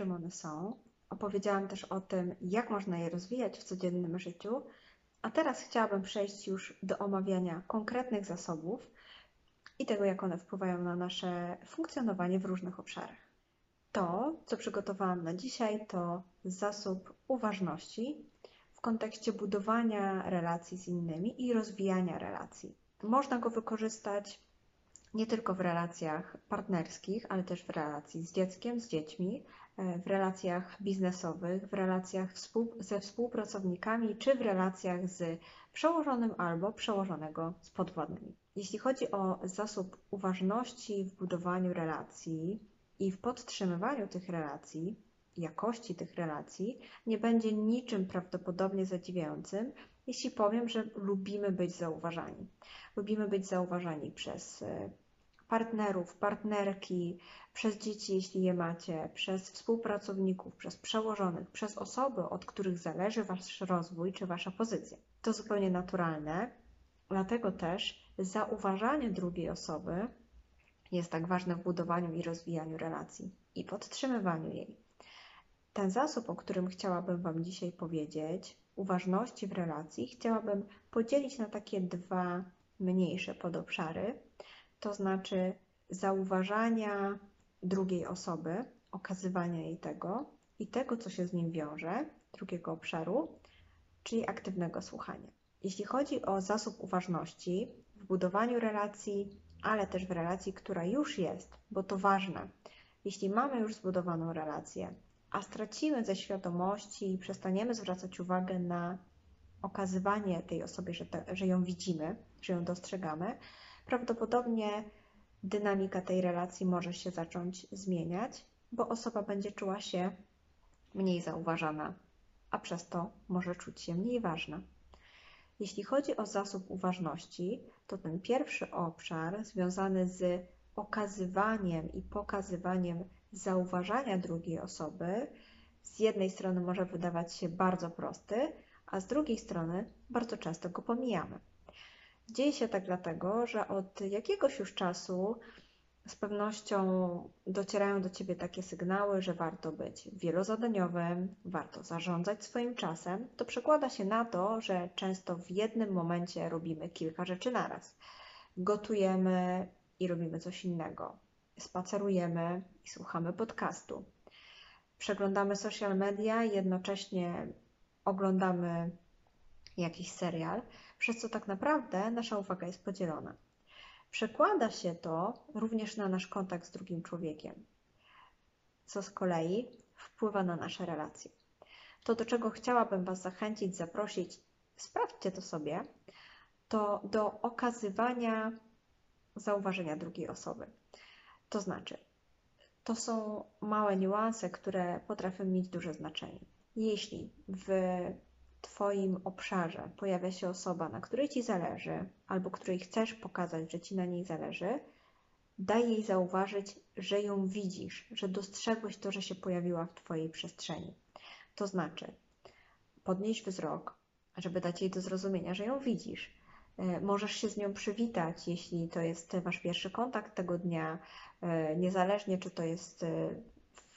czym one są. Opowiedziałam też o tym, jak można je rozwijać w codziennym życiu. A teraz chciałabym przejść już do omawiania konkretnych zasobów i tego, jak one wpływają na nasze funkcjonowanie w różnych obszarach. To, co przygotowałam na dzisiaj, to zasób uważności w kontekście budowania relacji z innymi i rozwijania relacji. Można go wykorzystać nie tylko w relacjach partnerskich, ale też w relacji z dzieckiem, z dziećmi, e, w relacjach biznesowych, w relacjach współ, ze współpracownikami, czy w relacjach z przełożonym albo przełożonego z podwładnymi. Jeśli chodzi o zasób uważności w budowaniu relacji i w podtrzymywaniu tych relacji, jakości tych relacji, nie będzie niczym prawdopodobnie zadziwiającym, jeśli powiem, że lubimy być zauważani. Lubimy być zauważani przez e, partnerów, partnerki, przez dzieci, jeśli je macie, przez współpracowników, przez przełożonych, przez osoby, od których zależy Wasz rozwój czy Wasza pozycja. To zupełnie naturalne, dlatego też zauważanie drugiej osoby jest tak ważne w budowaniu i rozwijaniu relacji i podtrzymywaniu jej. Ten zasób, o którym chciałabym Wam dzisiaj powiedzieć, uważności w relacji, chciałabym podzielić na takie dwa mniejsze podobszary, to znaczy zauważania drugiej osoby, okazywania jej tego i tego, co się z nim wiąże, drugiego obszaru, czyli aktywnego słuchania. Jeśli chodzi o zasób uważności w budowaniu relacji, ale też w relacji, która już jest, bo to ważne. Jeśli mamy już zbudowaną relację, a stracimy ze świadomości i przestaniemy zwracać uwagę na okazywanie tej osobie, że, te, że ją widzimy, że ją dostrzegamy, prawdopodobnie dynamika tej relacji może się zacząć zmieniać, bo osoba będzie czuła się mniej zauważana, a przez to może czuć się mniej ważna. Jeśli chodzi o zasób uważności, to ten pierwszy obszar związany z okazywaniem i pokazywaniem zauważania drugiej osoby z jednej strony może wydawać się bardzo prosty, a z drugiej strony bardzo często go pomijamy. Dzieje się tak dlatego, że od jakiegoś już czasu z pewnością docierają do Ciebie takie sygnały, że warto być wielozadaniowym, warto zarządzać swoim czasem. To przekłada się na to, że często w jednym momencie robimy kilka rzeczy naraz. Gotujemy i robimy coś innego. Spacerujemy i słuchamy podcastu. Przeglądamy social media jednocześnie oglądamy jakiś serial, przez co tak naprawdę nasza uwaga jest podzielona. Przekłada się to również na nasz kontakt z drugim człowiekiem, co z kolei wpływa na nasze relacje. To, do czego chciałabym Was zachęcić, zaprosić, sprawdźcie to sobie, to do okazywania zauważenia drugiej osoby. To znaczy, to są małe niuanse, które potrafią mieć duże znaczenie. Jeśli w Twoim obszarze pojawia się osoba, na której Ci zależy, albo której chcesz pokazać, że Ci na niej zależy, daj jej zauważyć, że ją widzisz, że dostrzegłeś to, że się pojawiła w Twojej przestrzeni. To znaczy, podnieś wzrok, żeby dać jej do zrozumienia, że ją widzisz. E, możesz się z nią przywitać, jeśli to jest Wasz pierwszy kontakt tego dnia, niezależnie czy to jest e,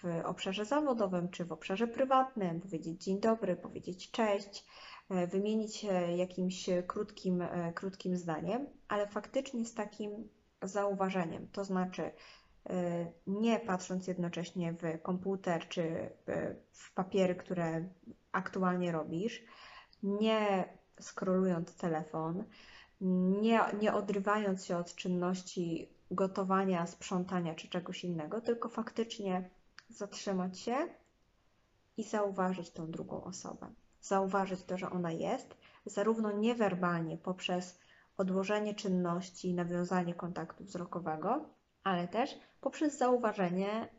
w obszarze zawodowym czy w obszarze prywatnym, powiedzieć dzień dobry, powiedzieć cześć, e, wymienić się jakimś krótkim, e, krótkim zdaniem, ale faktycznie z takim zauważeniem, to znaczy e, nie patrząc jednocześnie w komputer czy w papiery, które aktualnie robisz, nie skrolując telefon, nie, nie odrywając się od czynności gotowania, sprzątania czy czegoś innego, tylko faktycznie zatrzymać się i zauważyć tą drugą osobę. Zauważyć to, że ona jest, zarówno niewerbalnie poprzez odłożenie czynności nawiązanie kontaktu wzrokowego, ale też poprzez zauważenie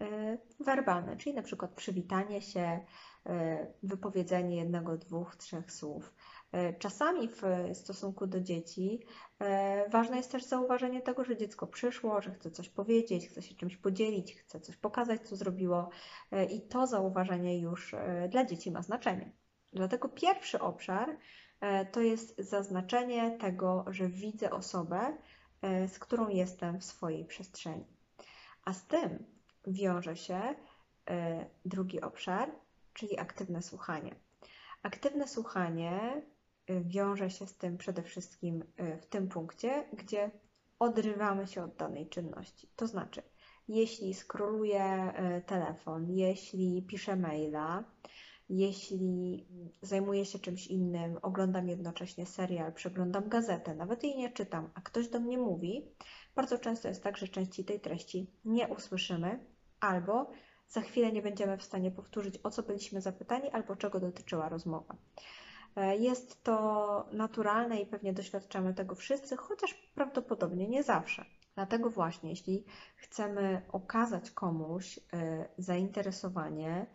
y, werbalne, czyli na przykład przywitanie się, wypowiedzenie jednego, dwóch, trzech słów. Y, czasami w stosunku do dzieci ważne jest też zauważenie tego, że dziecko przyszło, że chce coś powiedzieć, chce się czymś podzielić, chce coś pokazać, co zrobiło i to zauważenie już dla dzieci ma znaczenie. Dlatego pierwszy obszar to jest zaznaczenie tego, że widzę osobę, z którą jestem w swojej przestrzeni. A z tym, wiąże się drugi obszar, czyli aktywne słuchanie. Aktywne słuchanie wiąże się z tym przede wszystkim w tym punkcie, gdzie odrywamy się od danej czynności. To znaczy, jeśli skroluję telefon, jeśli piszę maila, jeśli zajmuję się czymś innym, oglądam jednocześnie serial, przeglądam gazetę, nawet jej nie czytam, a ktoś do mnie mówi, bardzo często jest tak, że części tej treści nie usłyszymy, albo za chwilę nie będziemy w stanie powtórzyć, o co byliśmy zapytani, albo czego dotyczyła rozmowa. E, jest to naturalne i pewnie doświadczamy tego wszyscy, chociaż prawdopodobnie nie zawsze. Dlatego właśnie, jeśli chcemy okazać komuś e, zainteresowanie,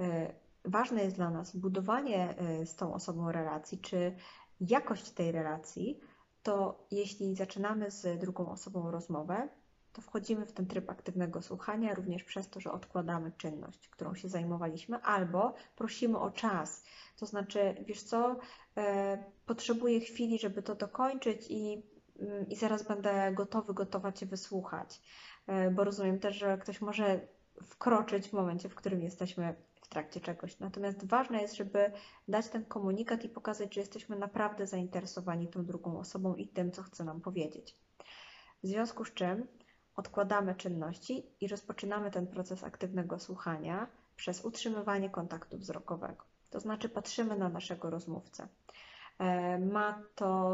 e, ważne jest dla nas budowanie z tą osobą relacji, czy jakość tej relacji, to jeśli zaczynamy z drugą osobą rozmowę, to wchodzimy w ten tryb aktywnego słuchania również przez to, że odkładamy czynność, którą się zajmowaliśmy, albo prosimy o czas. To znaczy, wiesz co, e, potrzebuję chwili, żeby to dokończyć i, mm, i zaraz będę gotowy, gotowa Cię wysłuchać. E, bo rozumiem też, że ktoś może wkroczyć w momencie, w którym jesteśmy w trakcie czegoś. Natomiast ważne jest, żeby dać ten komunikat i pokazać, że jesteśmy naprawdę zainteresowani tą drugą osobą i tym, co chce nam powiedzieć. W związku z czym odkładamy czynności i rozpoczynamy ten proces aktywnego słuchania przez utrzymywanie kontaktu wzrokowego. To znaczy patrzymy na naszego rozmówcę. E, ma to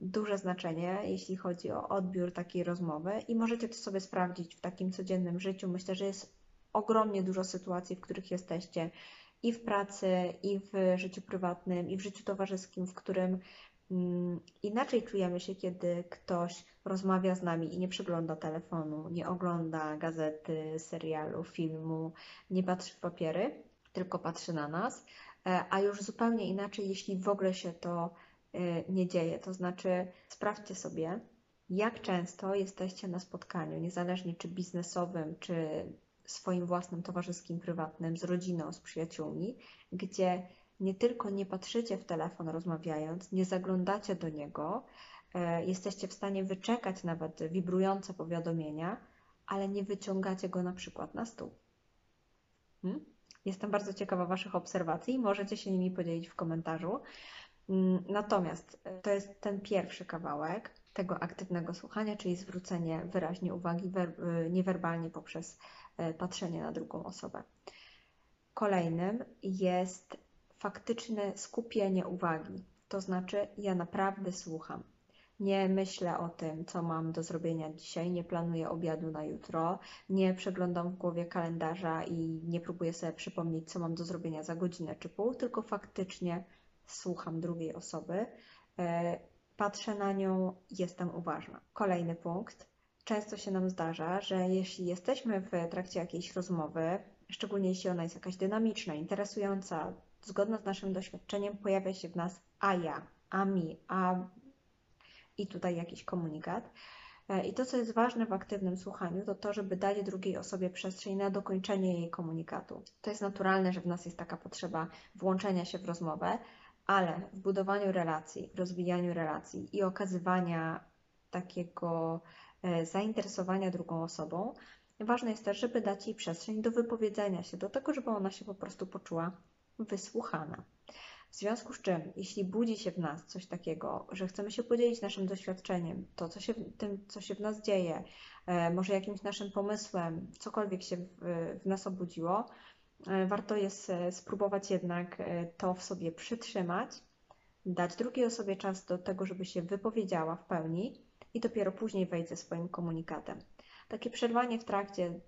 duże znaczenie, jeśli chodzi o odbiór takiej rozmowy i możecie to sobie sprawdzić w takim codziennym życiu. Myślę, że jest ogromnie dużo sytuacji, w których jesteście i w pracy, i w życiu prywatnym, i w życiu towarzyskim, w którym inaczej czujemy się, kiedy ktoś rozmawia z nami i nie przegląda telefonu, nie ogląda gazety, serialu, filmu, nie patrzy w papiery, tylko patrzy na nas, e, a już zupełnie inaczej, jeśli w ogóle się to e, nie dzieje. To znaczy, sprawdźcie sobie, jak często jesteście na spotkaniu, niezależnie czy biznesowym, czy swoim własnym towarzyskim, prywatnym, z rodziną, z przyjaciółmi, gdzie nie tylko nie patrzycie w telefon rozmawiając, nie zaglądacie do niego, e, jesteście w stanie wyczekać nawet wibrujące powiadomienia, ale nie wyciągacie go na przykład na stół. Hmm? Jestem bardzo ciekawa Waszych obserwacji, możecie się nimi podzielić w komentarzu. Mm, natomiast e, to jest ten pierwszy kawałek tego aktywnego słuchania, czyli zwrócenie wyraźnie uwagi e, niewerbalnie poprzez patrzenie na drugą osobę. Kolejnym jest faktyczne skupienie uwagi, to znaczy ja naprawdę słucham. Nie myślę o tym, co mam do zrobienia dzisiaj, nie planuję obiadu na jutro, nie przeglądam w głowie kalendarza i nie próbuję sobie przypomnieć, co mam do zrobienia za godzinę czy pół, tylko faktycznie słucham drugiej osoby, e, patrzę na nią, jestem uważna. Kolejny punkt często się nam zdarza, że jeśli jesteśmy w trakcie jakiejś rozmowy, szczególnie jeśli ona jest jakaś dynamiczna, interesująca, zgodna z naszym doświadczeniem, pojawia się w nas a ja, a mi, a i tutaj jakiś komunikat. E, I to, co jest ważne w aktywnym słuchaniu, to to, żeby dać drugiej osobie przestrzeń na dokończenie jej komunikatu. To jest naturalne, że w nas jest taka potrzeba włączenia się w rozmowę, ale w budowaniu relacji, rozwijaniu relacji i okazywania takiego E, zainteresowania drugą osobą, ważne jest też, żeby dać jej przestrzeń do wypowiedzenia się, do tego, żeby ona się po prostu poczuła wysłuchana. W związku z czym, jeśli budzi się w nas coś takiego, że chcemy się podzielić naszym doświadczeniem, to co się, tym, co się w nas dzieje, e, może jakimś naszym pomysłem, cokolwiek się w, w nas obudziło, e, warto jest spróbować jednak to w sobie przytrzymać, dać drugiej osobie czas do tego, żeby się wypowiedziała w pełni i dopiero później wejść ze swoim komunikatem. Takie przerwanie w trakcie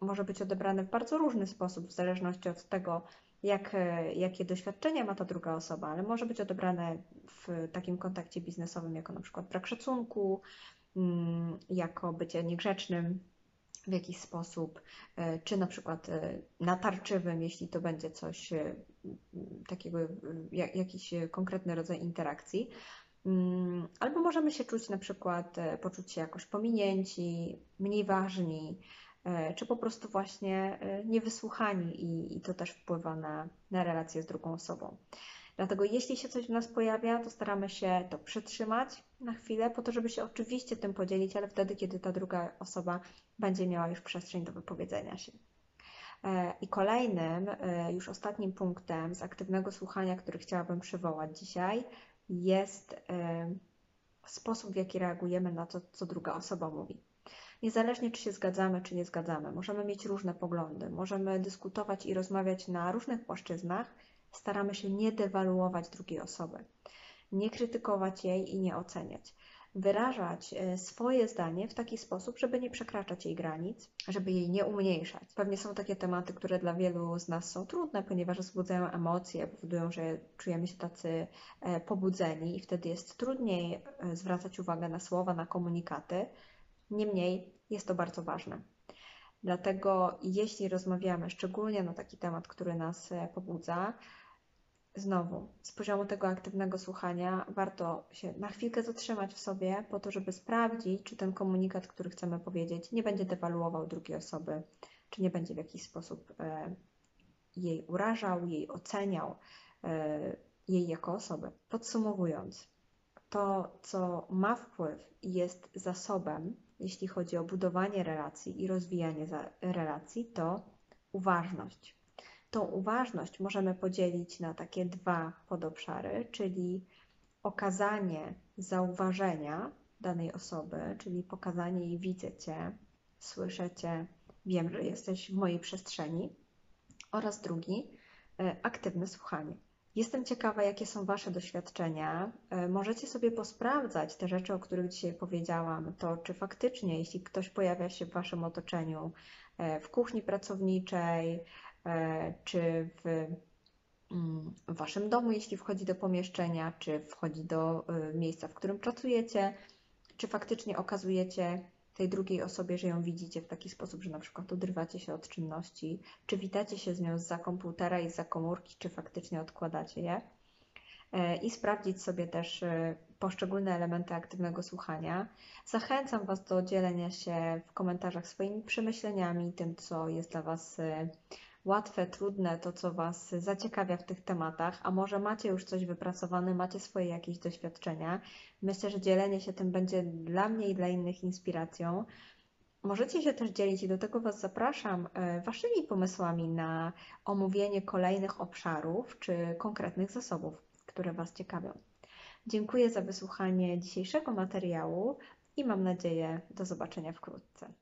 może być odebrane w bardzo różny sposób, w zależności od tego, jak, jakie doświadczenia ma ta druga osoba, ale może być odebrane w takim kontakcie biznesowym jako na przykład brak szacunku, mm, jako bycie niegrzecznym w jakiś sposób, e, czy na przykład e, natarczywym, jeśli to będzie coś e, takiego, jakiś konkretny rodzaj interakcji. Mm, albo możemy się czuć na przykład, e, poczuć się jakoś pominięci, mniej ważni, e, czy po prostu właśnie e, niewysłuchani i, i to też wpływa na, na relacje z drugą osobą. Dlatego jeśli się coś w nas pojawia, to staramy się to przytrzymać na chwilę, po to, żeby się oczywiście tym podzielić, ale wtedy, kiedy ta druga osoba będzie miała już przestrzeń do wypowiedzenia się. E, I kolejnym, e, już ostatnim punktem z aktywnego słuchania, który chciałabym przywołać dzisiaj, jest e, sposób, w jaki reagujemy na to, co druga osoba mówi. Niezależnie, czy się zgadzamy, czy nie zgadzamy, możemy mieć różne poglądy, możemy dyskutować i rozmawiać na różnych płaszczyznach, staramy się nie dewaluować drugiej osoby, nie krytykować jej i nie oceniać. Wyrażać e, swoje zdanie w taki sposób, żeby nie przekraczać jej granic, żeby jej nie umniejszać. Pewnie są takie tematy, które dla wielu z nas są trudne, ponieważ wzbudzają emocje, powodują, że czujemy się tacy e, pobudzeni i wtedy jest trudniej e, zwracać uwagę na słowa, na komunikaty. Niemniej jest to bardzo ważne. Dlatego, jeśli rozmawiamy szczególnie na taki temat, który nas pobudza, Znowu, z poziomu tego aktywnego słuchania warto się na chwilkę zatrzymać w sobie, po to, żeby sprawdzić, czy ten komunikat, który chcemy powiedzieć, nie będzie dewaluował drugiej osoby, czy nie będzie w jakiś sposób e, jej urażał, jej oceniał, e, jej jako osoby. Podsumowując, to, co ma wpływ i jest zasobem, jeśli chodzi o budowanie relacji i rozwijanie relacji, to uważność tą uważność możemy podzielić na takie dwa podobszary, czyli okazanie zauważenia danej osoby, czyli pokazanie jej widzę Cię, słyszę Cię, wiem, że jesteś w mojej przestrzeni oraz drugi e, aktywne słuchanie. Jestem ciekawa, jakie są Wasze doświadczenia. E, możecie sobie posprawdzać te rzeczy, o których dzisiaj powiedziałam, to czy faktycznie, jeśli ktoś pojawia się w Waszym otoczeniu, e, w kuchni pracowniczej, E, czy w, mm, w Waszym domu, jeśli wchodzi do pomieszczenia, czy wchodzi do miejsca, w którym pracujecie, czy faktycznie okazujecie tej drugiej osobie, że ją widzicie w taki sposób, że na przykład odrywacie się od czynności, czy witacie się z nią za komputera i za komórki, czy faktycznie odkładacie je. E, I sprawdzić sobie też poszczególne elementy aktywnego słuchania. Zachęcam Was do dzielenia się w komentarzach swoimi przemyśleniami, tym, co jest dla Was łatwe, trudne, to co Was zaciekawia w tych tematach, a może macie już coś wypracowane, macie swoje jakieś doświadczenia. Myślę, że dzielenie się tym będzie dla mnie i dla innych inspiracją. Możecie się też dzielić i do tego Was zapraszam e, Waszymi pomysłami na omówienie kolejnych obszarów czy konkretnych zasobów, które Was ciekawią. Dziękuję za wysłuchanie dzisiejszego materiału i mam nadzieję do zobaczenia wkrótce.